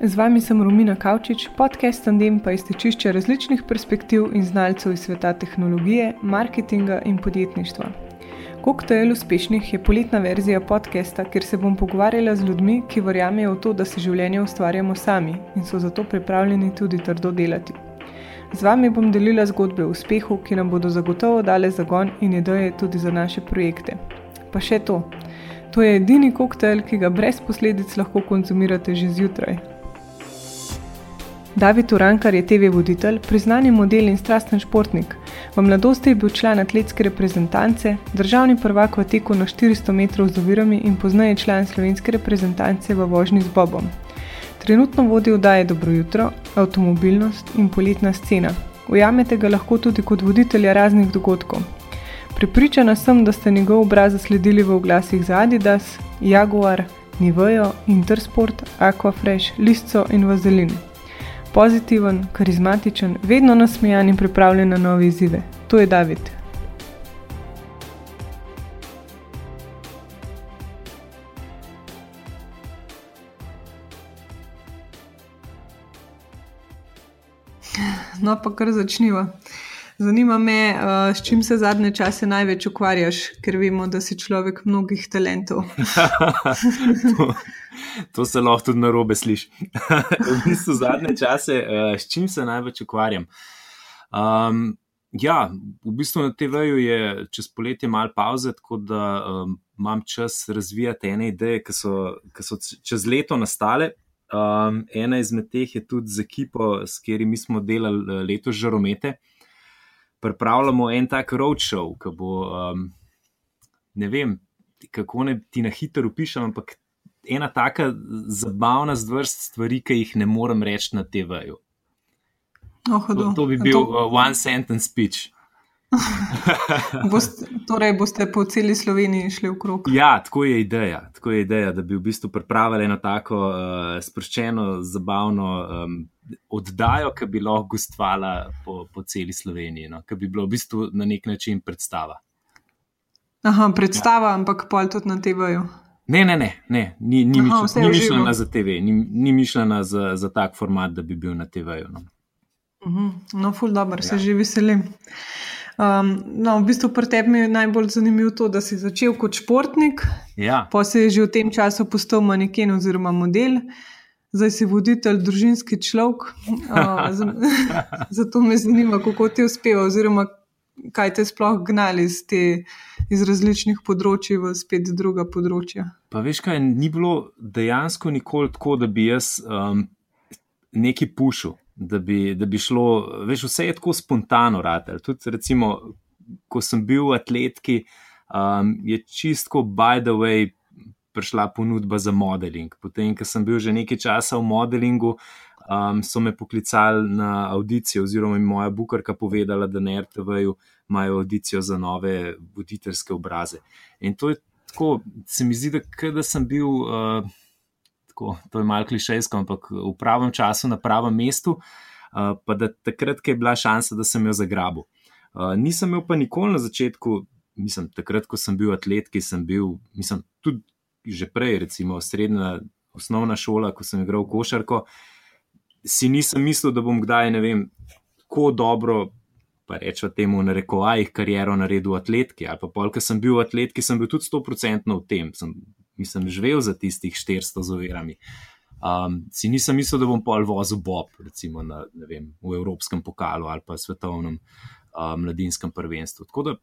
Z vami sem Romina Kavčič, podcast Tandem pa iztečišče različnih perspektiv in znalcev iz sveta tehnologije, marketinga in podjetništva. Koktajl uspešnih je poletna verzija podcasta, kjer se bom pogovarjala z ljudmi, ki verjamejo v to, da si življenje ustvarjamo sami in so zato pripravljeni tudi trdo delati. Z vami bom delila zgodbe o uspehu, ki nam bodo zagotovo dale zagon in ideje tudi za naše projekte. Pa še to. To je edini koktajl, ki ga brez posledic lahko konzumirate že zjutraj. David Urankar je TV voditelj, priznani model in strasten športnik. V mladosti je bil član atletske reprezentance, državni prvak v teku na 400 metrov z ovirami in poznaje član slovenske reprezentance v vožnji z Bobom. Trenutno vodi vdaje Dobro jutro, avtomobilnost in poletna scena. Ujamete ga lahko tudi kot voditelja raznih dogodkov. Pripričana sem, da ste njegov obraz zasledili v oglasih za Adidas, Jaguar, Nivejo, Intersport, Aquafresh, Listco in Vazelin pozitiven, karizmatičen, vedno nasmejan in pripravljen na nove izzive. To je David. No, pa kar začniva. Zanima me, uh, s čim se zadnje čase največ ukvarjaš, ker vemo, da si človek mnogih talentov. to, to se lahko tudi na robe sliši. v bistvu zadnje čase, uh, s čim se največ ukvarjam. Um, ja, v bistvu na TV-ju je čez poletje malo pauze, tako da um, imam čas razvijati ene ideje, ki so, ki so čez leto nastale. Um, ena izmed teh je tudi z ekipo, s katerimi smo delali letos žaromete pripravljamo en tak roadshow, ki bo, um, ne vem, kako ne ti na hitro upišem, ampak ena taka zabavna zvrst stvari, ki jih ne morem reči na TV-ju. Oh, to, to bi bil to... Uh, one sentence speech. boste, torej, boste po celi Sloveniji šli v krog. Ja, tako je ideja. Tako je ideja da bi v bistvu pripravili eno tako uh, sproščeno, zabavno um, oddajo, ki bi lahko gostvala po, po celi Sloveniji, no? ki bi bilo v bistvu na nek način predstava. Aha, predstava, ja. ampak pol tudi na TV-ju. Ne, ne, ne, ne. ni, ni, Aha, mišljena, ni mišljena za TV, ni, ni mišljena za, za tak format, da bi bil na TV-ju. No, uh -huh. no ful dobro, ja. se že veselim. Um, no, v bistvu pri tebi je najbolj zanimivo to, da si začel kot športnik, ja. pa si že v tem času postal maneken oziroma model, zdaj si voditelj, družinski človek. Uh, zato me zanima, kako ti uspeva, oziroma kaj te sploh gnali iz, te, iz različnih področji v spet druga področja. Pa veš, kaj ni bilo dejansko nikoli tako, da bi jaz um, nekaj pušil da bi, da bi šlo, veš, vse je tako spontano, ratelj. Tudi, recimo, ko sem bil v atletki, um, je čistko, by the way, prišla ponudba za modeling. Potem, ko sem bil že nekaj časa v modelingu, um, so me poklicali na audicijo, oziroma mi moja bukarka povedala, da na RTV-ju imajo audicijo za nove voditeljske obraze. In to je tako, se mi zdi, da, da sem bil. Uh, tako, to je malo klišejsko, ampak v pravem času, na pravem mestu, uh, pa da takrat, je bila šansa, da sem jo zagrabil. Uh, nisem imel pa nikoli na začetku, mislim, takrat, ko sem bil atlet, ki sem bil, mislim, tudi že prej, recimo srednja osnovna šola, ko sem igral košarko, si nisem mislil, da bom kdaj, ne vem, tako dobro. Pa rečemo temu, na rekovajih, kariero naredil v atletki. Ali pa pol, ker sem bil v atletki, sem bil tudi 100% v tem. Sem nisem živel za tistih 400 z ovirami. Um, si nisem mislil, da bom pol vozil Bob, recimo na, vem, v Evropskem pokalu ali pa svetovnem um, mladinskem prvenstvu. Tako da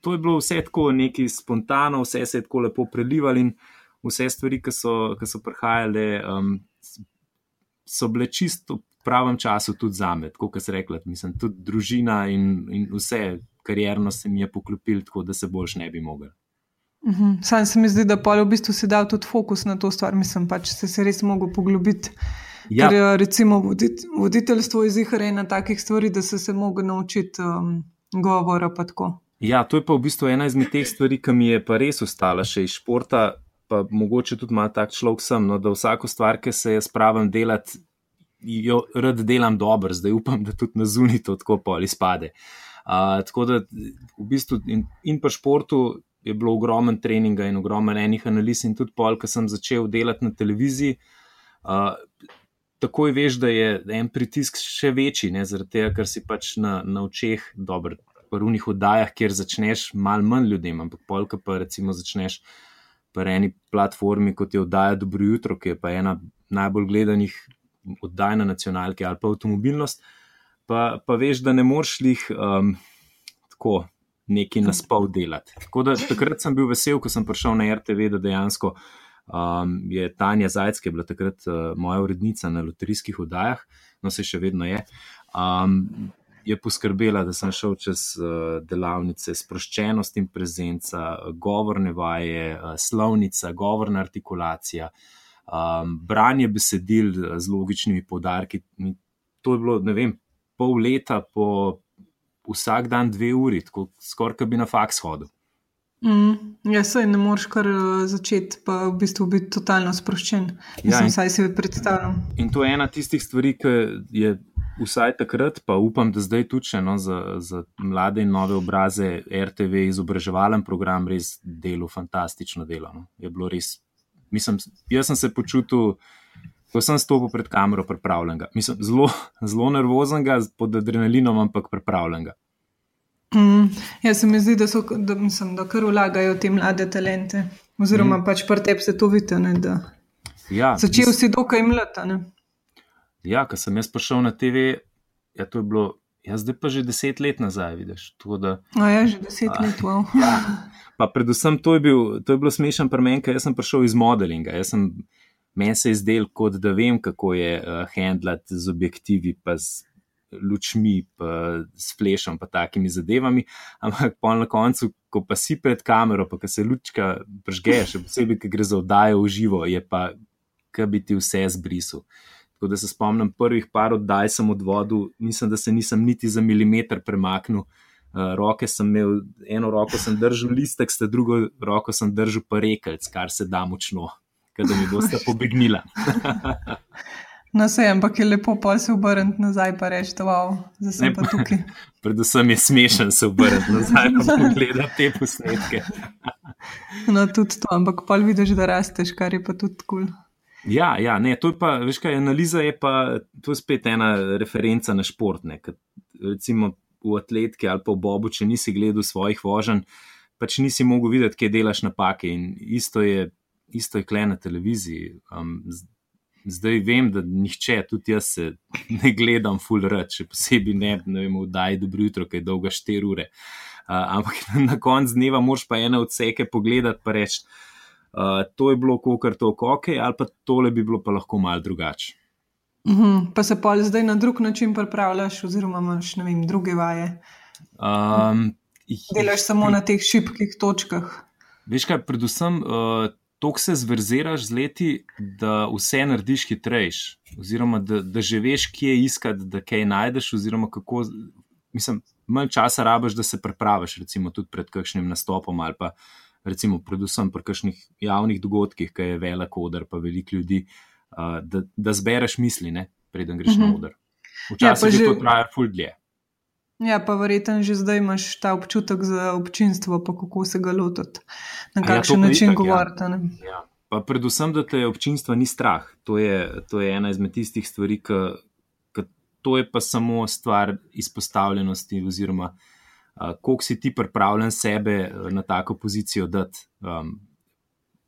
to je bilo vse tako neki spontano, vse se je tako lepo prelivalo in vse stvari, ki so, ki so prihajale, um, so bile čisto v pravem času tudi za me, tako kot se rekla, mislim, tudi družina in, in vse karjerno se mi je poklopil, tako da se boljš ne bi mogel. Uhum. Sam se mi zdi, da pa v bistvu si dal tudi fokus na to stvar, mislim pa, če se res mogel poglobiti. Ja. Ker eh, recimo vodit, voditeljstvo je zihar ena takih stvari, da se se mogel naučiti um, govora pa tako. Ja, to je pa v bistvu ena izmed teh stvari, ki mi je pa res ostala še iz športa, pa mogoče tudi malo tak človek sem, no, da vsako stvar, ki se jaz pravim delati, jo rad delam dobro, zdaj upam, da tudi na zunit to tako poli spade. Uh, tako da v bistvu in, in pa športu je bilo ogromen treninga in ogromen enih analiz, in tudi pol, ko sem začel delati na televiziji. Uh, takoj veš, da je en pritisk še večji, ne, zaradi tega, ker si pač na, na očeh dober. V prvih oddajah, kjer začneš malo manj ljudem, ampak polka pa recimo začneš po eni platformi, kot je oddaja Dobro jutro, ki je pa ena najbolj gledanih oddaj na nacionalki ali pa avtomobilnost, pa, pa veš, da ne moreš jih um, tako neki naspol delati. Tako da takrat sem bil vesel, ko sem prišel na RTV, da dejansko um, je Tanja Zajc, ki je bila takrat uh, moja urednica na loterijskih oddajah, no se še vedno je. Um, Je poskrbela, da sem šel čez uh, delavnice sproščenost in prezenca, govorne vaje, uh, slovnica, govorna artikulacija, um, branje besedil z logičnimi podarki. To je bilo, ne vem, pol leta po vsak dan dve uri, tako skoraj, da bi na faks hodil. Mm, ja, sej ne moreš kar uh, začeti, pa v bistvu biti totalno sproščen. Ja, in, si predstavljam. In to je ena tistih stvari, ki je vsaj takrat, pa upam, da zdaj tudi no, za, za mlade in nove obraze RTV izobraževalen program res delo, fantastično delo. No. Je bilo res. Mislim, jaz sem se počutil ko sem stopil pred kamero, pripravljen. Mislim, zelo, zelo nervozen, pod adrenalinom, ampak pripravljen. Mm, ja, se mi zdi, da so, da, mislim, da kar vlagajo te mlade talente. Oziroma, mm. pač pri tebi se to vidi. Ja, Začel si dokaj mlada. Ja, ko sem jaz prišel na TV, ja, to je bilo. Ja, zdaj pa že deset let nazaj, vidiš. Da, a ja, že deset a, let. Wow. Ja, pa predvsem to je, bil, to je bilo smešen pri meni, ker sem prišel iz modelinga. Jaz sem meni se je zdel, kot da vem, kako je uh, handlati z objektivi, pa z lučmi, pa s flešom, pa takimi zadevami. Ampak pa na koncu, ko pa si pred kamero, pa se lučka pržge, še posebej, ki gre za oddajo v živo, je pa, kaj bi ti vse zbrisal. Tako da se spomnim prvih par oddaj sem od vodu, mislim, da se nisem niti za milimeter premaknil. Uh, roke sem imel, eno roko sem držal listek, sta drugo roko sem držal pa rekelc, kar se da močno da mi boste pobegnila. No, se je, ampak je lepo pa se obrniti nazaj in reči, da wow, sem pa tukaj. Predvsem je smešen se obrniti nazaj in pogledati te posnetke. No, tudi to, ampak pa vidiš, da rasteš, kar je pa tudi kul. Cool. Ja, ja, ne, to je pa, veš kaj, analiza je pa, to je spet ena referenca na športne. Recimo v atletki ali pa v bobu, če nisi gledal svojih voženj, pač nisi mogel videti, kje delaš napake. In isto je isto je kle na televiziji. Um, zdaj vem, da nihče, tudi jaz se ne gledam full rad, še posebej ne, ne vem, vdaj dobro jutro, ki je dolga 4 ure. Uh, ampak na koncu dneva moš pa ene odseke pogledati in reči, uh, to je bilo kar to ok, ali pa tole bi bilo pa lahko mal drugače. Uh mhm, -huh. Pa se pa zdaj na drug način pripravljaš, oziroma imaš vem, druge vaje. Um, Delaš samo na teh šibkih točkah. Veš kaj, predvsem uh, tako se zverziraš z leti, da vse narediš hitrejš, oziroma da, da že veš, kje iskati, da kaj najdeš, oziroma kako. Mislim, manj časa rabiš, da se prepraviš, recimo tudi pred kakšnim nastopom ali pa recimo predvsem pri kakšnih javnih dogodkih, ki je velik odr, pa veliko ljudi, uh, da, da zbereš misli, ne, preden greš uh -huh. na mhm. odr. Ja, Včasih ja, že... to traja ful dlje. Ja, pa verjetno že zdaj imaš ta občutek za občinstvo, pa kako se ga lotiti, na ja, kakšen ja, način govoriti. Ja. Ja. Pa predvsem, da te občinstva ni strah. To je, to je ena izmed tistih stvari, ki to je pa samo stvar izpostavljenosti, oziroma uh, koliko si ti pripravljen sebe na tako pozicijo dati, um,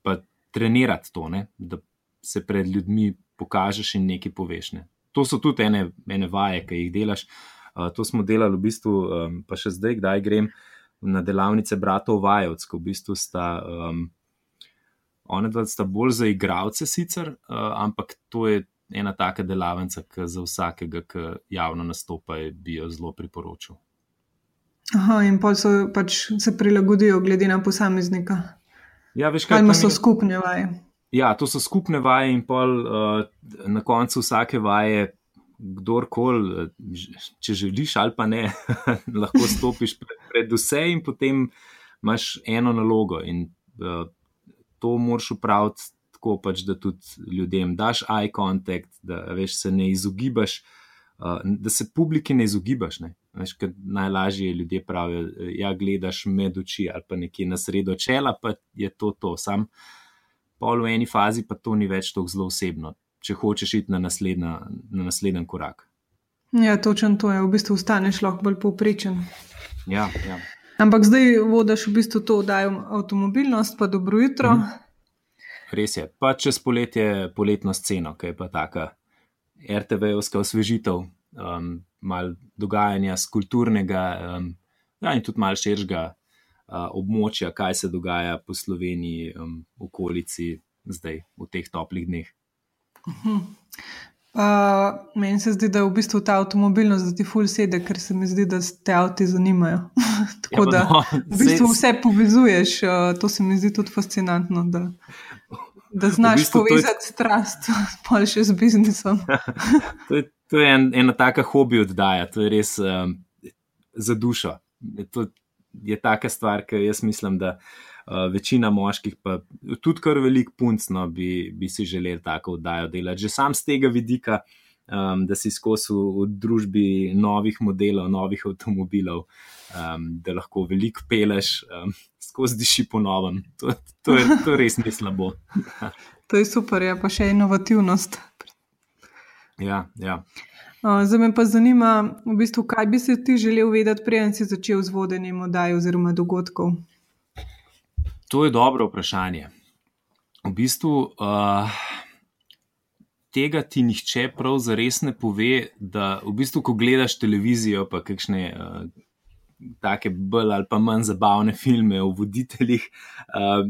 pa trenirati to, ne? da se pred ljudmi pokažeš in nekaj poveš. Ne? To so tudi ene, ene vaje, ki jih delaš. To smo delali v bistvu, um, pa še zdaj, kdaj grem na delavnice bratov Vajovc, ko v bistvu sta. Um, One dva sta bolj za igravce, sicer, uh, ampak to je ena taka delavnica, ki za vsakega, ki javno nastopa, bi jo zelo priporočil. Aha, in pa so pač se prilagodijo glede na posameznika. Ja, veš, kaj imajo skupne vaje. Ja, to so skupne vaje, in pol uh, na koncu vsake vaje kdorkoli, če želiš ali pa ne, lahko stopiš pred, pred vse in potem imaš eno nalogo. In uh, to moraš upraviti tako, pač, da tudi ljudem daš eye contact, da veš, se ne izogibaš, uh, da se publiki ne izogibaš. Ne? Veš, najlažje ljudje pravijo, ja, gledaš med oči ali pa nekje na sredo čela, pa je to to. Sam pol v eni fazi pa to ni več tako zelo osebno če hočeš iti na, naslednja, na naslednji korak. Ja, točno to je, v bistvu ostaneš lahko bolj povprečen. Ja, ja. Ampak zdaj vodiš v bistvu to oddajo avtomobilnost, pa dobro jutro. Mhm. Res je, pa čez poletje, poletno sceno, ki je pa taka RTV-ovska osvežitev, um, malo dogajanja z kulturnega um, ja, in tudi malo širšega uh, območja, kaj se dogaja po Sloveniji, um, okolici, zdaj v teh toplih dneh. Uh, meni se zdi, da je v bistvu ta avtomobilnost, da ti ful sedi, ker se mi zdi, da te avti zanimajo. Tako ja, da no, v bistvu vse povezuješ, uh, to se mi zdi tudi fascinantno. Da, da znaš v bistvu povezati je... strast, pa še z biznisom. to je, to je en, ena taka hobi oddaja, to je res um, za dušo. To je taka stvar, ki jaz mislim, da. Eh, večina moških, pa tudi kar velik punc, no, bi, bi si želeli tako oddajo delati. Že sam z tega vidika, um, da si skozi v družbi novih modelov, novih avtomobilov, um, da lahko veliko peleš, um, skozi diši po novem. To, to, je, to res ni slabo. to je super, ja, pa še inovativnost. Ja, ja. Zdaj me pa zanima, v bistvu, kaj bi si ti želel vedeti, preden si začel z vodenjem oddaj oziroma dogodkov. To je dobro vprašanje. V bistvu uh, tega ti nihče prav za res ne pove, da v bistvu, ko gledaš televizijo, pa kakšne uh, take bolj ali pa manj zabavne filme o voditeljih. Uh,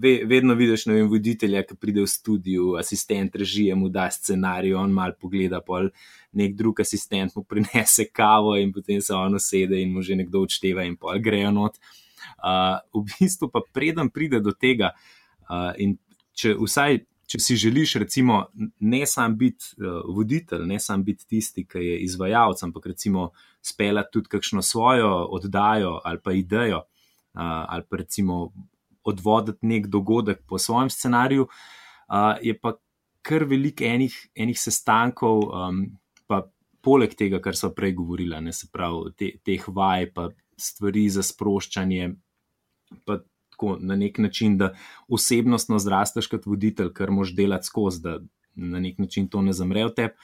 Ve, vedno vidiš na voditelja, ki pride v studio, asistent režije mu da scenarij, on mal pogleda, pol nek drug asistent mu prinese kavo in potem se on usede in mu že nekdo odšteva in pol grejo not. Uh, v bistvu pa preden pride do tega, uh, in če vsaj. Če si želiš, recimo, ne samo biti uh, voditelj, ne samo biti tisti, ki je izvajalec, ampak recimo speljati tudi kakšno svojo oddajo ali pa idejo, uh, ali pa recimo odvoditi nek dogodek po svojem scenariju, uh, je pa kar veliko enih, enih sestankov, um, pa poleg tega, kar so prej govorili, ne se pravi, te, teh vaj, pa stvari za sproščanje, pa tako na nek način, da osebnostno zrasteš kot voditelj, kar moš delati skozi, da na nek način to ne zamre v tebi.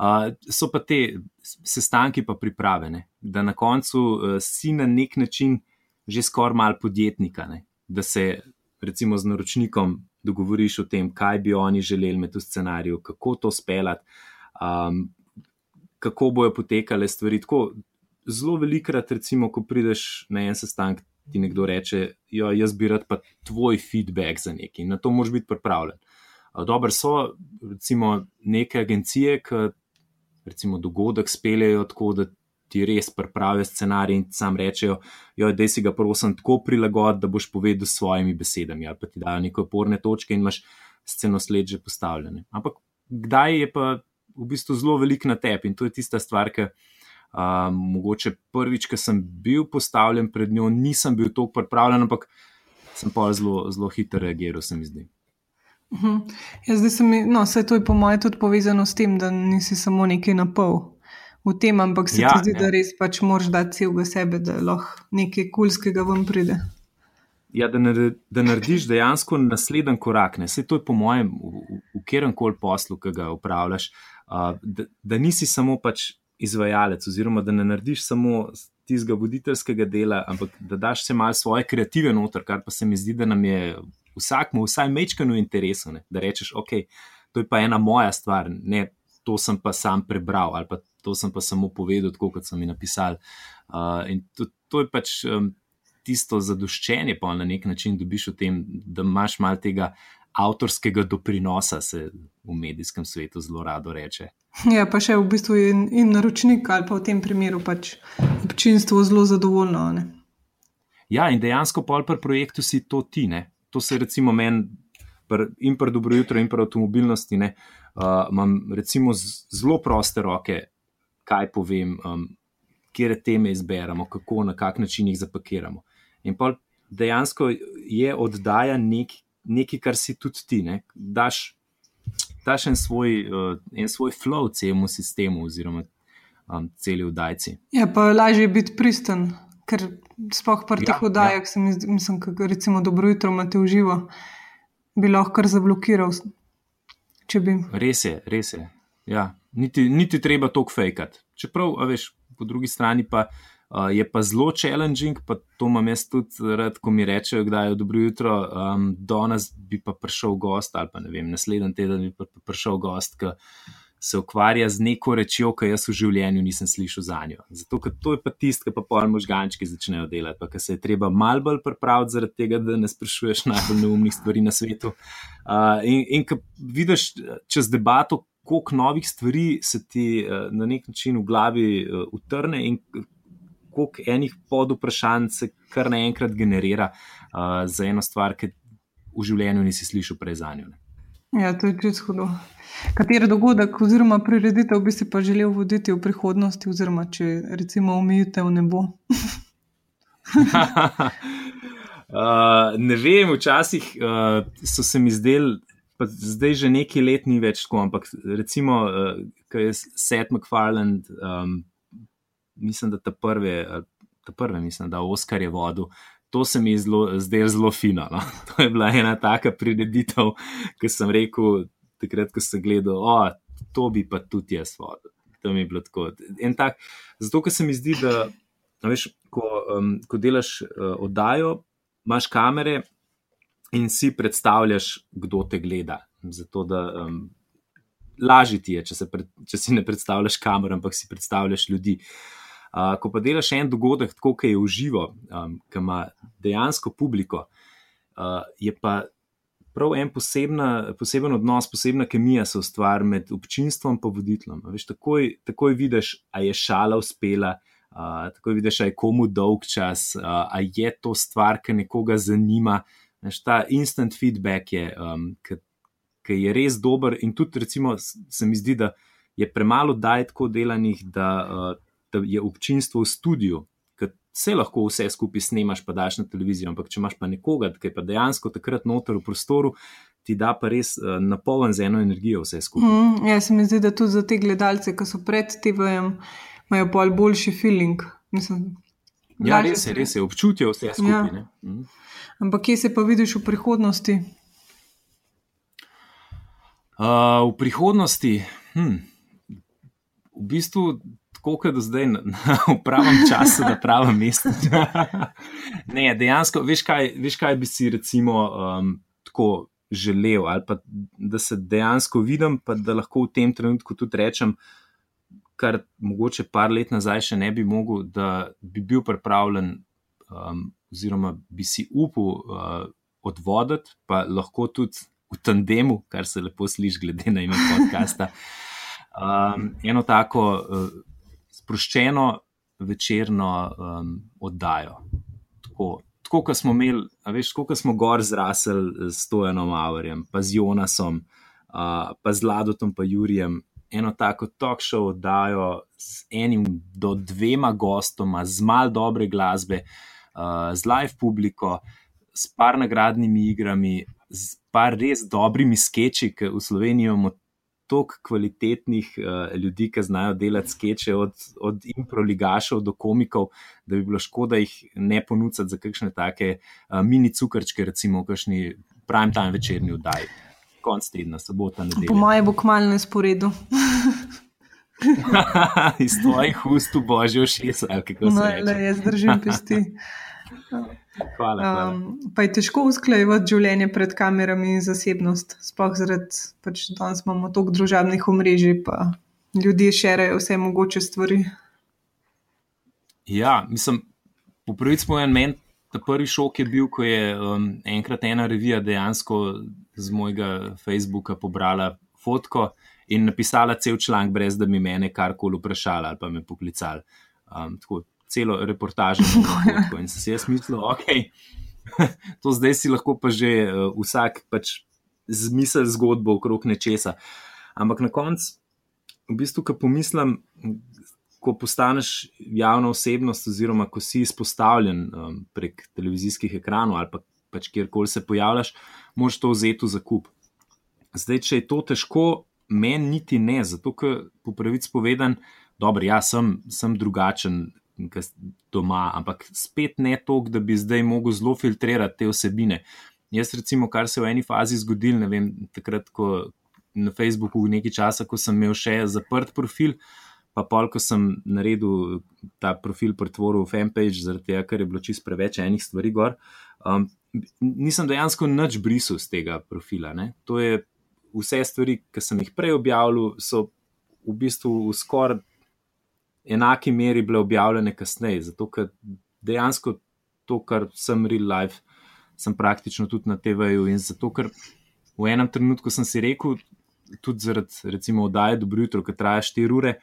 Uh, so pa te sestanki pa pripravljene, da na koncu uh, si na nek način že skoraj mal podjetnika, ne? da se recimo z naročnikom dogovoriš o tem, kaj bi oni želeli med v scenariju, kako to speljati, um, kako bojo potekale stvari. Tako, zelo velikrat, recimo, ko prideš na en sestanek, ti nekdo reče: ja, Jaz bi rad pa tvoj feedback za nekaj in na to moraš biti pripravljen. Dobro, so recimo neke agencije, ki recimo dogodek speljejo tako, da ti res pripravijo scenarij in sam rečejo: Ja, da si ga prosim tako prilagoditi, da boš povedal s svojimi besedami ali pa ti dajo neke oporne točke in imaš sceno sled že postavljene. Ampak kdaj je pa v bistvu zelo velik na tebi in to je tista stvar, ki. Um, mogoče prvič, ko sem bil postavljen pred njo, nisem bil tako pripravljen, ampak sem pa zelo, zelo hitro reagiral, se mi zdi. Uh -huh. ja, zdaj se mi, no, vse to je po mojem tudi povezano s tem, da nisi samo nekaj na pol v tem, ampak se ja, ti zdi, ja. da res pač moraš dati celega sebe, da lahko nekaj kulskega vam pride. Ja, da, nared, da narediš dejansko naslednji korak. Vse to je po mojem, v, v, v kjerem koli poslu, ki ga upravljaš, uh, da, da nisi samo pač izvajalec, oziroma da ne narediš samo tistega voditeljskega dela, ampak da daš se malo svoje kreative noter, kar pa se mi zdi, da nam je vsakmu vsaj mečkano interesu, ne? da rečeš, ok, to je pa ena moja stvar, ne to sem pa sam prebral ali pa to sem pa samo povedal, tako kot so mi napisali. Uh, in to, to je pač um, tisto zadoščenje, pa na nek način dobiš v tem, da imaš malo tega avtorskega doprinosa, se v medijskem svetu zelo rado reče. Ja, pa še v bistvu in, in naročnik, ali pa v tem primeru pač občinstvo zelo zadovoljno. Ne? Ja, in dejansko pol pri projektu si to ti. Ne? To se recimo meni, in pri dobro jutro, in pri avtomobilnosti, ne, uh, imam recimo zelo proste roke, kaj povem, um, kje teme izberemo, kako na kak način jih zapakiramo. In pa dejansko je oddaja nek, nekaj, kar si tudi ti. Ne? Daš daš en svoj, uh, en svoj flow celemu sistemu, oziroma um, celi vdajci. Ja, pa lažje je biti pristen, ker spoh pri teh vdajah, ja. mislim, da recimo dobro jutro imate v živo, bi lahko kar zablokiral. Bi... Res je, res je. Ja, niti, niti treba toliko fejkati. Čeprav, veš, po drugi strani pa uh, je pa zelo challenging, pa to imam jaz tudi rad, ko mi rečejo, da je dobro jutro, um, do nas bi pa prišel gost ali pa ne vem, naslednji teden bi pa prišel gost, ki se ukvarja z neko rečjo, ki jaz v življenju nisem slišal za njo. Zato, ker to je pa tisto, ki pa pol možgančki začnejo delati, pa ker se je treba mal bolj pripraviti zaradi tega, da ne sprašuješ najbolj neumnih stvari na svetu. Uh, in in ko vidiš čez debato, koliko novih stvari se ti uh, na nek način v glavi uh, utrne in koliko enih pod vprašanj se kar naenkrat generira uh, za eno stvar, ki v življenju nisi slišal prej za njo. Ja, to je res hudo. Kateri dogodek oziroma prireditev bi si pa želel voditi v prihodnosti, oziroma če recimo omejitev ne bo? uh, ne vem, včasih uh, so se mi zdeli pa zdaj že nekaj let ni več tako, ampak recimo, uh, ko je Seth MacFarlane, um, mislim, da ta prve, ta prve, mislim, da Oscar je vodil. To se mi je zdelo zelo fino. No? To je bila ena taka prireditev, ki sem rekel, takrat, ko sem gledal, oh, to bi pa tudi jaz vodil. To mi je bilo tako. Tak, zato, ker se mi zdi, da veš, ko, um, ko delaš uh, oddajo, imaš kamere, in si predstavljaš, kdo te gleda. Zato, da um, lažje ti je, če, pred, če si ne predstavljaš kamer, ampak si predstavljaš ljudi. Uh, ko pa delaš en dogodek, tako kot je v živo, um, ki ima dejansko publiko, uh, je pa prav en posebna, poseben odnos, posebna kemija se ustvari med občinstvom in voditeljem. Veš, takoj, takoj vidiš, a je šala uspela, uh, takoj vidiš, a je komu dolg čas, uh, a je to stvar, ki nekoga zanima. Neš, ta instant feedback je, um, ki je res dober, in tudi, recimo, se mi zdi, da je premalo daj tako delanih, da, uh, da je občinstvo v studiu, ker se lahko vse skupaj snemaš, pa daš na televizijo. Ampak, če imaš pa nekoga, ki je pa dejansko takrat noter v prostoru, ti da pa res uh, napoln z eno energijo vse skupaj. Mm, ja, se mi zdi, da tudi za te gledalce, ki so pred TV-jem, imajo bolj boljši feeling. Mislim, ja, res je, res je, občutijo vse skupaj. Ja. Ampak kje se pa vidiš v prihodnosti? Uh, v prihodnosti, hm, v bistvu, tako kot zdaj, v pravem času, na pravem mestu. ne, dejansko, veš kaj, veš, kaj bi si recimo um, tako želel, ali pa da se dejansko vidim, pa da lahko v tem trenutku tudi rečem, kar mogoče par let nazaj še ne bi mogel, da bi bil pripravljen. Um, oziroma bi si upal uh, odvoditi, pa lahko tudi v tandemu, kar se lepo sliši, glede na ime podcasta. Um, eno tako uh, sproščeno večerno um, oddajo. Tako, tako kot smo imeli, veš, kot smo gor zrasli s Tojanom Averjem, pa z Jonasom, uh, pa z Ladotom, pa Jurijem. Eno tako talk show oddajo s enim do dvema gostoma, z mal dobre glasbe, uh, z live publiko, s par nagradnimi igrami, s par res dobrimi sketchi, ki v Sloveniji imamo toliko kvalitetnih uh, ljudi, ki znajo delati sketche, od, od improligašov do komikov, da bi bilo škoda jih ne ponuditi za kakšne take uh, mini cukrčke, recimo v kakšni prime time večerni vdaji. Konc tedna, sobota, nedelja. Po mojem bo kmalno sporedu. Iz tvojih ust, božje, všeč, ali kako se reče. Ne, jaz držim pesti. Hvala. hvala. Um, pa je težko usklajevati življenje pred kamerami in zasebnost, sploh zaradi pač, da danes imamo toliko družabnih omrežij, pa ljudje širijo vse mogoče stvari. Ja, mislim, po prvi smo en men. Ta prvi šok je bil, ko je um, enkrat ena revija dejansko z mojega Facebooka pobrala fotko in napisala cel članek, brez da bi me karkoli vprašala ali pa me poklicala. Um, tako, celo reportažo. No, in sem si jaz mislil, ok, to zdaj si lahko pa že uh, vsak pač zmisel zgodbo okrog nečesa. Ampak na koncu, v bistvu, ko pomislim, ko postaneš javna osebnost, oziroma ko si izpostavljen um, prek televizijskih ekranov ali pa, pač kjerkoli se pojavljaš, moš to vzeti za kup. Zdaj, če je to težko, meni niti ne, zato ker po pravici povedan, dobro, jaz sem, sem drugačen, doma, ampak spet ne toliko, da bi zdaj mogel zelo filtrirati te osebine. Jaz, recimo, kar se je v eni fazi zgodil, ne vem, takrat, ko, na Facebooku nekaj časa, ko sem imel še zaprt profil, pa pol, ko sem naredil ta profil pretvoril v fanpage, zaradi tega, ker je bilo čist preveč enih stvari gor. Um, nisem dejansko nič brisal z tega profila. Ne? To je vse stvari, ki sem jih prej objavljal, so v bistvu v skoraj enaki meri bile objavljene kasneje, zato ker dejansko to, kar sem real life, sem praktično tudi na TV-ju in zato ker v enem trenutku sem si rekel, tudi zaradi recimo oddaje dobro jutro, ki traja 4 ure,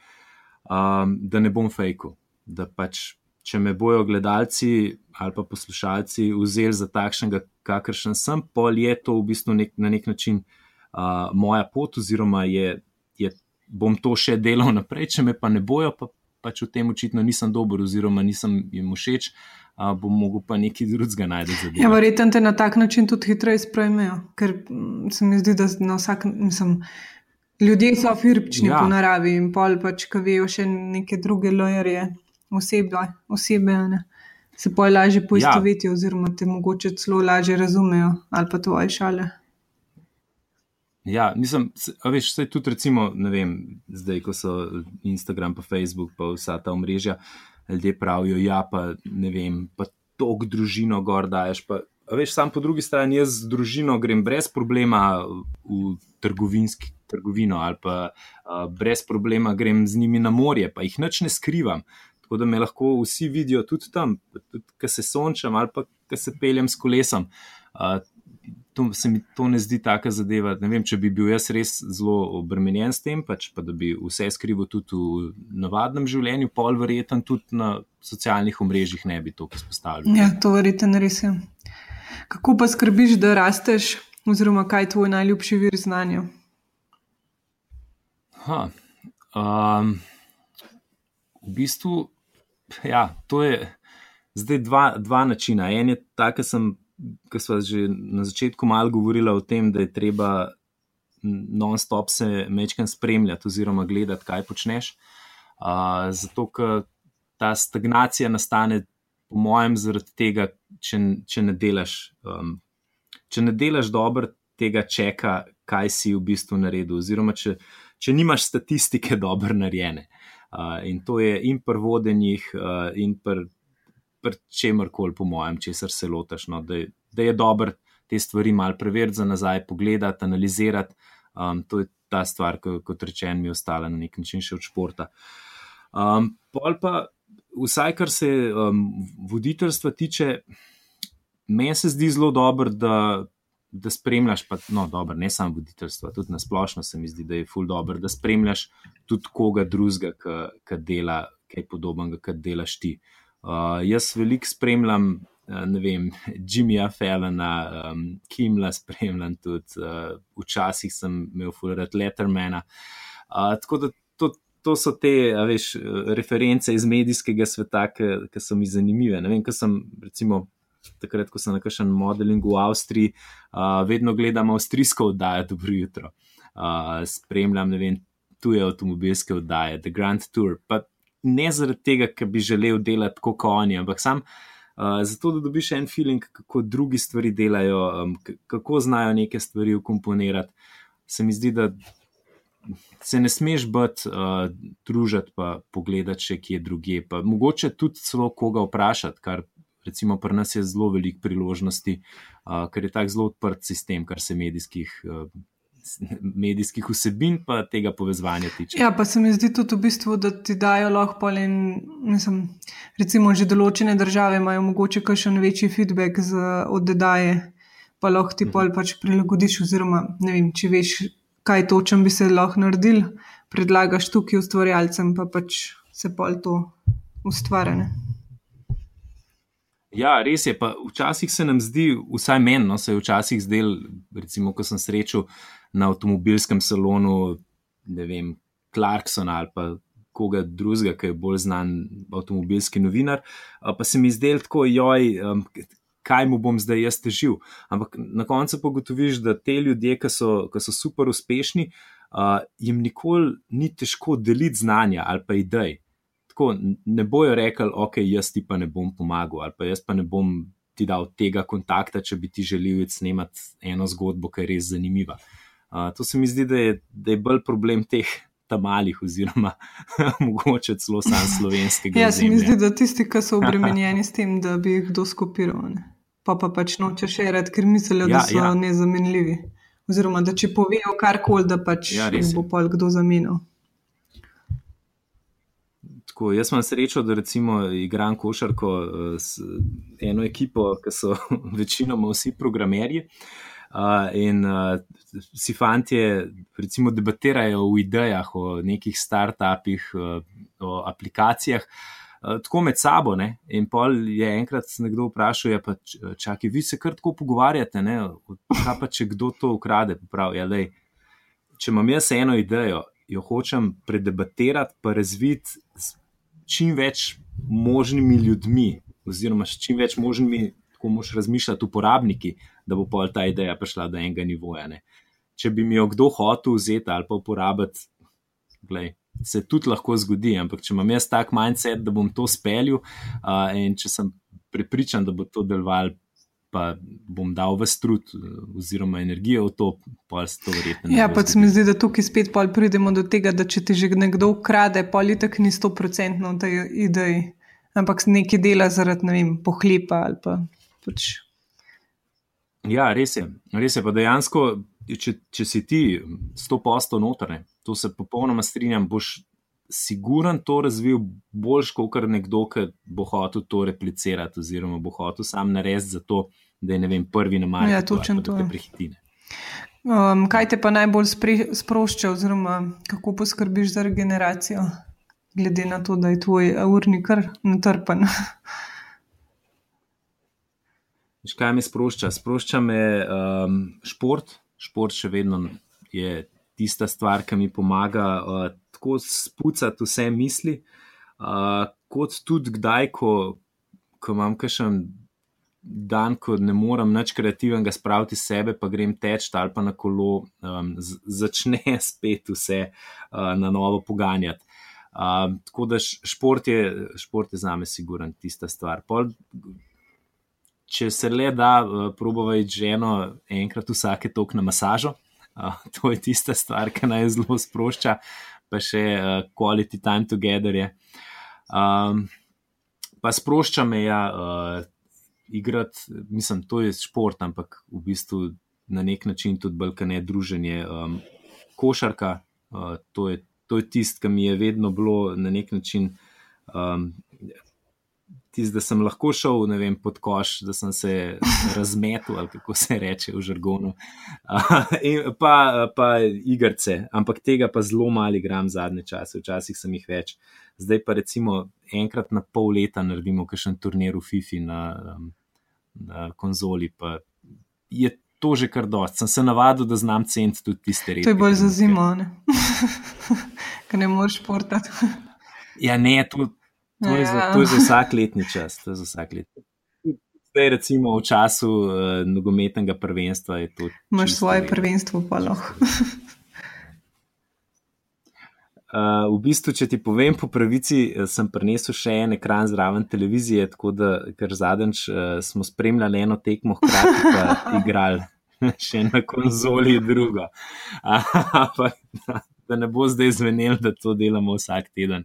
um, da ne bom fejku, da pač. Če me bojo gledalci ali pa poslušalci vzeli za takšnega, kakršen sem, pol je to v bistvu nek, na nek način uh, moja pot, oziroma je, je, bom to še delal naprej, če me pa ne bojo, pa pač v tem očitno nisem dober, oziroma nisem jim všeč, uh, bom mogel pa nekaj drugega najti. Ja, verjetno te na tak način tudi hitreje sprejmejo, ker mm, se mi zdi, da na vsak način. Ljudje so firpčni ja. po naravi in pol pač, ki vejo še neke druge lojerje, osebe, osebe ne, se pol lažje poistovetijo, ja. oziroma te mogoče celo lažje razumejo ali pa tvoje šale. Ja, mislim, a veš, vse tudi, recimo, ne vem, zdaj, ko so Instagram, pa Facebook, pa vsa ta omrežja, ljudje pravijo, ja, pa ne vem, pa tok družino gor daješ. Pa, a veš, sam po drugi strani, jaz z družino grem brez problema v trgovinski trgovino ali pa a, brez problema grem z njimi na morje, pa jih nič ne skrivam. Tako da me lahko vsi vidijo tudi tam, tudi ko se sončam ali pa ko se peljem s kolesom. A, to, se mi to ne zdi taka zadeva. Ne vem, če bi bil jaz res zelo obremenjen s tem, pač pa da bi vse skrival tudi v navadnem življenju, pol verjeten tudi na socialnih omrežjih ne bi to izpostavljal. Ja, to verjeten res je. Kako pa skrbiš, da rasteš, oziroma kaj je tvoj najljubši vir znanja? Ha, um, v bistvu, ja, to je zdaj dva, dva načina. En je ta, ki sem ki smo že na začetku malo govorili o tem, da je treba non-stop se mečkam spremljati oziroma gledati, kaj počneš. Uh, zato, ker ta stagnacija nastane, po mojem, zaradi tega, če, če ne delaš. Um, če ne delaš dobro tega čeka, kaj si v bistvu naredil, oziroma če, če nimaš statistike dobro narejene. Uh, in to je in pri vodenjih, uh, in pri čemer koli, po mojem, česar se lotaš, no, da, da je dobro te stvari malo preveriti za nazaj, pogledati, analizirati. Um, to je ta stvar, ki, kot rečem, mi je ostala na nek način še od športa. Um, pa, vsaj kar se um, voditeljstva tiče, meni se zdi zelo dobro, da. Da spremljaš, pa no, dobro, ne samo voditeljstvo, tudi na splošno se mi zdi, da je ful dobro, da spremljaš tudi koga drugega, ki dela kaj podobnega, kot delaš ti. Uh, jaz veliko spremljam, uh, ne vem, Jimmyja Fallona, um, Kimla spremljam tudi, uh, včasih sem imel fulerat Lettermana. Uh, tako da to, to so te, veš, reference iz medijskega sveta, ki so mi zanimive. Ne vem, ko sem, recimo, takrat, ko sem na kakšen modelingu v Avstriji, uh, vedno gledam avstrijsko oddajo, dobro jutro. Uh, spremljam, ne vem, tuje avtomobilske oddaje, The Grand Tour. Pa ne zaradi tega, ker bi želel delati kot oni, ampak sam uh, zato, da dobiš en feeling, kako drugi stvari delajo, um, kako znajo neke stvari ukomponirati. Se mi zdi, da se ne smeš biti uh, družiti, pa pogledati še kje druge. Pa mogoče tudi celo koga vprašati, kar recimo pri nas je zelo veliko priložnosti, uh, ker je tak zelo odprt sistem, kar se medijskih. Uh, medijskih vsebin, pa tega povezovanja tiče. Ja, pa se mi zdi tudi v bistvu, da ti dajo lahko polen. Mislim, recimo, že določene države imajo mogoče kakšen večji feedback z oddaje, pa lahko ti pol pač prilagodiš, oziroma ne vem, če veš, kaj točem bi se lahko naredil, predlagaš tukaj ustvarjalcem, pa pač se pol to ustvarjane. Ja, res je. Pa včasih se nam zdi, vsaj meni, no, se je včasih zdel, recimo, ko sem srečal na avtomobilskem salonu, ne vem, Clarkson ali pa koga drugega, ki je bolj znan avtomobilski novinar, pa se mi zdel tako, joj. Kaj mu bom zdaj jaz težil? Ampak na koncu pa gotoviš, da te ljudje, ki so, ki so super uspešni, jim nikoli ni težko deliti znanja ali pa idej tako ne bojo rekli, ok, jaz ti pa ne bom pomagal, ali pa jaz pa ne bom ti dal tega kontakta, če bi ti želel snemati eno zgodbo, ki je res zanimiva. Uh, to se mi zdi, da je, da je bolj problem teh tam malih, oziroma mogoče celo sam slovenskega. Ja, se mi zdi, da tisti, ki so obremenjeni s tem, da bi jih kdo skopiral, ne? pa pa pač noče še rad, ker mislijo, ja, da so ja. nezamenljivi. Oziroma, da če povejo karkoli, da pač ja, bo pa kdo zamenil. Tako, jaz imam srečo, da recimo igram košarko eh, s eno ekipo, ki so večinoma vsi programerji. Uh, in uh, si fanti, recimo, debatirajo o idejah, o nekih startupih, uh, o aplikacijah, uh, tako med sabo. Ne? In pol je enkrat nekdo vprašal, ja, pa čakaj, vi se kar tako pogovarjate, ne? kaj pa če kdo to ukrade. Prav, ja, lej, če imam jaz eno idejo, jo hočem predebatirati, pa razviti s čim več možnimi ljudmi, oziroma s čim več možnimi, kako moš razmišljati, uporabniki da bo pol ta ideja prišla do enega nivoja. Ne. Če bi mi jo kdo hotel vzeti ali pa uporabiti, glej, se tudi lahko zgodi, ampak če imam jaz tak mindset, da bom to speljal uh, in če sem prepričan, da bo to deloval. Pa bom dal v strud, oziroma energijo v to, pa se to verjetno. Ja, pa se mi zdi, da tukaj spet pridemo do tega, da če ti že nekdo ukrade, politik ni sto procentno v tej ideji, ampak nekaj dela zaradi, ne vem, pohlepa ali pa pač Ja, res je. Res je pa dejansko, če, če si ti 100% notrne, to se popolnoma strinjam, boš siguren to razvil boljš, kot kar nekdo, ki bo hotel to replicirati, oziroma bo hotel sam narediti za to, da je vem, prvi na marju. Ja, točno to. Um, kaj te pa najbolj sprošča, oziroma kako poskrbiš za regeneracijo, glede na to, da je tvoj urnik kar natrpan? Kaj me sprošča? Sprošča me um, šport. Šport še vedno je tista stvar, ki mi pomaga uh, tako spucati vse misli, uh, kot tudi kdaj, ko, ko imam kakšen dan, ko ne morem nič kreativnega spraviti iz sebe, pa grem teč ali pa na kolo, um, začne spet vse uh, na novo poganjati. Uh, tako da šport je, šport je za me, siguren, tista stvar. Pol, če se le da, uh, probujte ženo enkrat vsake tok na masažo. Uh, to je tista stvar, ki naj zelo sprošča, pa še uh, quality time together je. Um, pa sprošča me ja, uh, igrati, mislim, to je šport, ampak v bistvu na nek način tudi balkane druženje. Um, košarka, uh, to je, je tisto, kar mi je vedno bilo na nek način. Um, tisti, da sem lahko šel vem, pod koš, da sem se razmetel, ali kako se reče v žargonu. pa, pa igrice, ampak tega pa zelo mali gram zadnje čase, včasih sem jih več. Zdaj pa recimo enkrat na pol leta naredimo kakšen turnir v FIFI na, na konzoli. Je to že kar dost. Sem se navadil, da znam ceniti tudi tiste reči. To je bolj za zimo, ne? ker ne moreš športati. ja, ne, to, To je, za, ja. to je za vsak letni čas. Vsak letni. Zdaj, recimo, v času uh, nogometnega prvenstva je to. Imáš svoje prvenstvo, pa lahko. Uh, v bistvu, če ti povem po pravici, eh, sem prinesel še en ekran zraven televizije, tako da ker zadnjič uh, smo spremljali eno tekmo, hkrati pa igrali še na konzoli drugo. Ampak da ne bo zdaj zvenel, da to delamo vsak teden.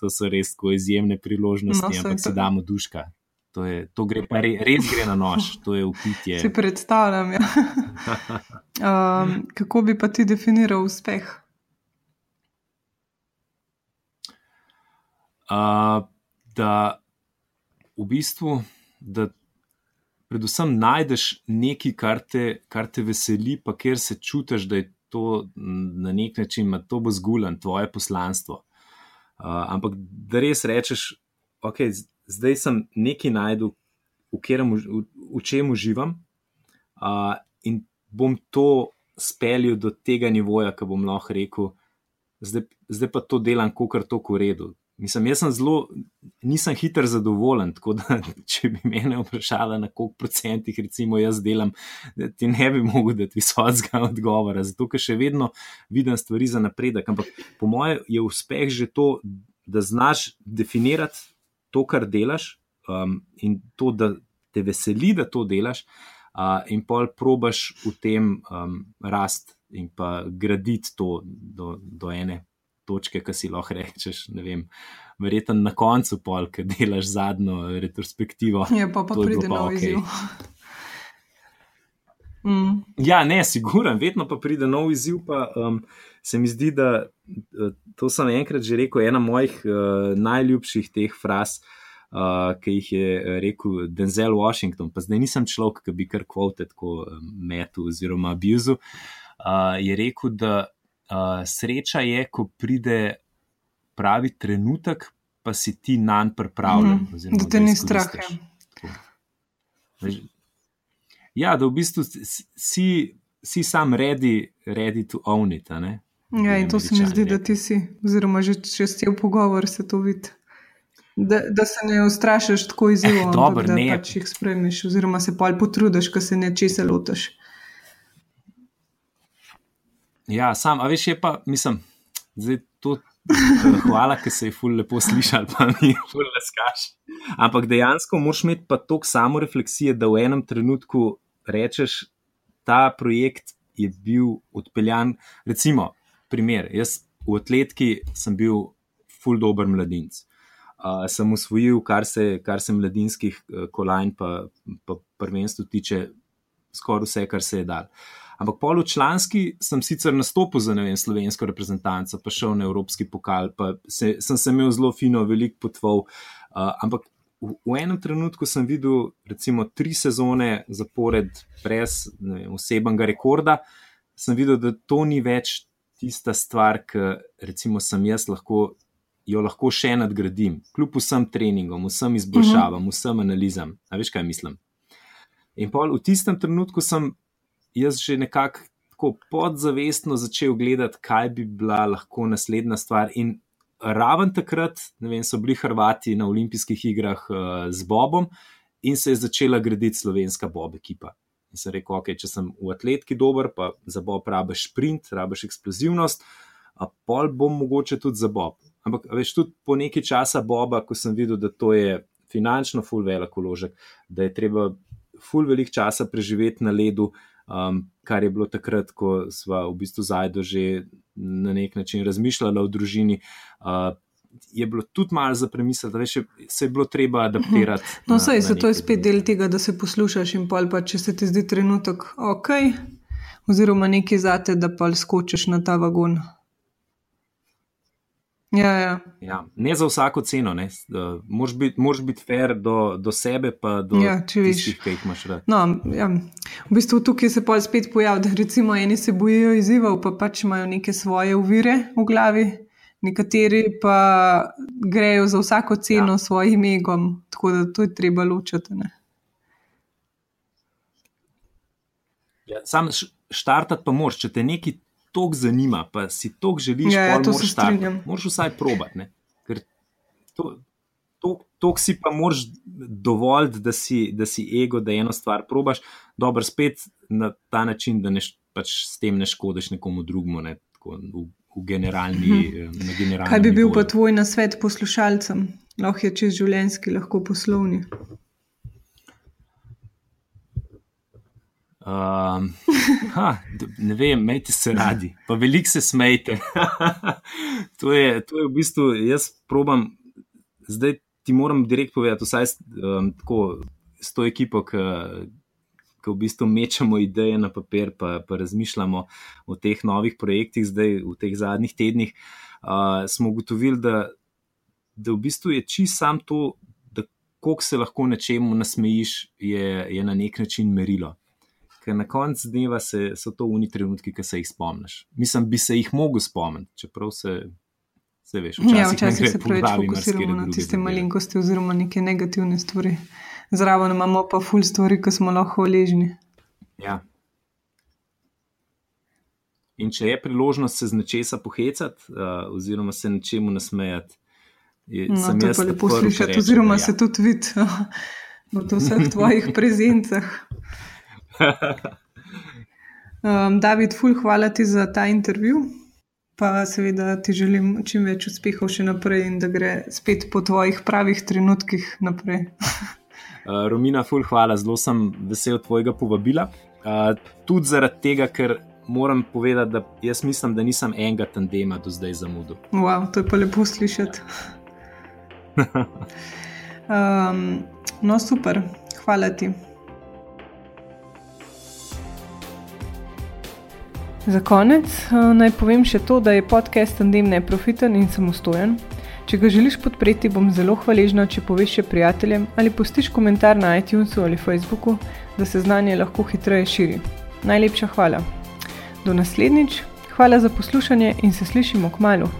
To so res tako izjemne priložnosti, no, ampak se damo duška. To, je, to gre pa re, res gre na nož, to je upitje. Si predstavljam. Ja. Um, kako bi pa ti definiral uspeh? Uh, da v bistvu, da predvsem najdeš nekaj, kar te, kar te veseli, pa kjer se čutiš, da je to na nek način, da to bo zgulen, tvoje poslanstvo. Uh, ampak da res rečeš, ok, zdaj sem nekaj najdel, v, v, v čem uživam uh, in bom to speljal do tega nivoja, ki bom lahko rekel, zdaj, zdaj pa to delam, kot je to v redu. Mislim, jaz sem zelo, nisem hiter zadovoljen. Tako da, če bi me vprašali, na koliko procentih, recimo, jaz delam, ti ne bi mogel dati visokega odgovora, zato ker še vedno vidim stvari za napredek. Ampak po mojem je uspeh že to, da znaš definirati to, kar delaš um, in to, da te veseli, da to delaš, uh, in pol probaš v tem um, rast in pa graditi to do, do ene točke, ki si lahko rečeš, ne vem, verjetno na koncu pol, ki delaš zadnjo retrospektivo. Je pa pa pride nov okay. izziv. Mm. Ja, ne, siguren, vedno pa pride nov izziv. Pa, um, se mi zdi, da eh, to sem enkrat že rekel, ena mojih uh, najljubših teh fraz, eh, uh, ki jih je rekel Denzel Washington. Pa zdaj nisem človek, ki bi kar kvote tako metu oziroma abuzu. Uh, je rekel, da uh, sreča je, ko pride pravi trenutek, pa si ti na njega pripravljen. Mm -hmm. Da te ni strah. Ja. Da v bistvu si, si sam ready, ready to own it. Ja, in to se mi zdi, da ti si, oziroma že čez cel pogovor se to vidi. Da, da se ne ustrašiš tako izjemno, eh, da ne. pač jih spremiš, oziroma se pa potrudiš, ko se nečesa lotiš. Ja, sam, a veš, je pa, mislim, zdaj to. Hvala, ker se je ful lepo slišal, pa je ful leskaš. Ampak dejansko moraš imeti pa toliko samo refleksije, da v enem trenutku rečeš, ta projekt je bil odpeljan. Recimo, primer, jaz v atletiki sem bil ful dober mladinc. Uh, sem usvojil, kar se, kar se mladinskih uh, kolajn, pa, pa prvenstvu tiče, skoraj vse, kar se je dal. Ampak poločlanski sem sicer nastopil za vem, slovensko reprezentanco, pa šel na Evropski pokal, pa se, sem se imel zelo fino, veliko potval. Uh, ampak v, v enem trenutku sem videl, recimo, tri sezone zapored, brez osebnega rekorda, sem videl, da to ni več tista stvar, ki recimo, sem jaz lahko. Jo lahko še nadgradim, kljub vsem treningom, vsem izboljšavam, mhm. vsem analizam. A veš, kaj mislim? In pol v tistem trenutku sem jaz že nekako podzavestno začel gledati, kaj bi bila lahko naslednja stvar. In raven takrat, ne vem, so bili Hrvati na olimpijskih igrah uh, z Bobom in se je začela graditi slovenska Bob ekipa. In sem rekel, ok, če sem v atletki dober, pa za Bob rabiš sprint, rabiš eksplozivnost, a pol bom mogoče tudi za Bob. Ampak veš, tudi po nekaj časa Boba, ko sem videl, da to je finančno ful velik uložek, da je treba ful velik časa preživeti na ledu, um, kar je bilo takrat, ko smo v bistvu zajdo že na nek način razmišljali o družini. Uh, Je bilo tudi malo za premisliti, da se je bilo treba adaptirati. No, sej, se to je spet del tega, da se poslušaš in pa, če se ti zdi trenutek ok, oziroma nekaj zate, da pa skočiš na ta vagon. Ja, ja. Ja, ne za vsako ceno. Moš biti bit fair do, do sebe, pa do ja, tistih, ki jih imaš rad. No, ja. V bistvu tukaj se pa spet pojavi, da recimo eni se bojijo izzivov, pa pač imajo neke svoje uvire v glavi, nekateri pa grejo za vsako ceno ja. svojim egom, tako da to je treba ločiti. Ja, sam štartati pa moraš, če te nekaj toliko zanima, pa si toliko želiš, ja, ja, to moraš stati. Moraš vsaj probati. Ker to, to, to si pa moraš dovoliti, da si, da si ego, da eno stvar probaš, dobro, spet na ta način, da ne, pač s tem ne škodiš nekomu drugemu. Ne, tako, v, v generalni, hm. generalni Kaj bi bil pa tvoj nasvet poslušalcem? Lahko je čez življenjski, lahko poslovni. Um, ha, ne vem, imejte se radi, pa veliko se smejte. to, je, to je v bistvu, jaz probam, zdaj ti moram direkt povedati, vsaj um, tako s to ekipo, ki v bistvu mečemo ideje na papir, pa, pa razmišljamo o teh novih projektih, zdaj v teh zadnjih tednih. Uh, smo ugotovili, da, da v bistvu je čist sam to, da koliko se lahko nečemu nasmejiš, je, je na nek način merilo ker na koncu dneva se, so to uni trenutki, ki se jih spomniš. Mislim, bi se jih mogel spomniti, čeprav se, se veš, včasih, ja, včasih se preveč fokusiramo na tiste malenkosti oziroma neke negativne stvari. Zraven imamo pa ful stvari, ki smo lahko hvaležni. Ja. In če je priložnost se z nečesa pohecati, uh, oziroma se nečemu nasmejati, je no, to pa lepo slišati, oziroma ja. se tudi vidi v vseh tvojih prezencah um, David, ful, hvala ti za ta intervju. Pa seveda ti želim čim več uspehov še naprej in da gre spet po tvojih pravih trenutkih naprej. uh, Romina, ful, hvala, zelo sem vesel tvojega povabila. Uh, tudi zaradi tega, ker moram povedati, da jaz mislim, da nisem enega tandema do zdaj zamudil. Wow, to je pa lepo slišati. um, no, super, hvala ti. Za konec uh, naj povem še to, da je podcast Tandem neprofiten in samostojen. Če ga želiš podpreti, bom zelo hvaležna, če poveš še prijateljem ali postiš komentar na iTunesu ali Facebooku, da se znanje lahko hitreje širi. Najlepša hvala. Do naslednjič, hvala za poslušanje in se slišimo k malu.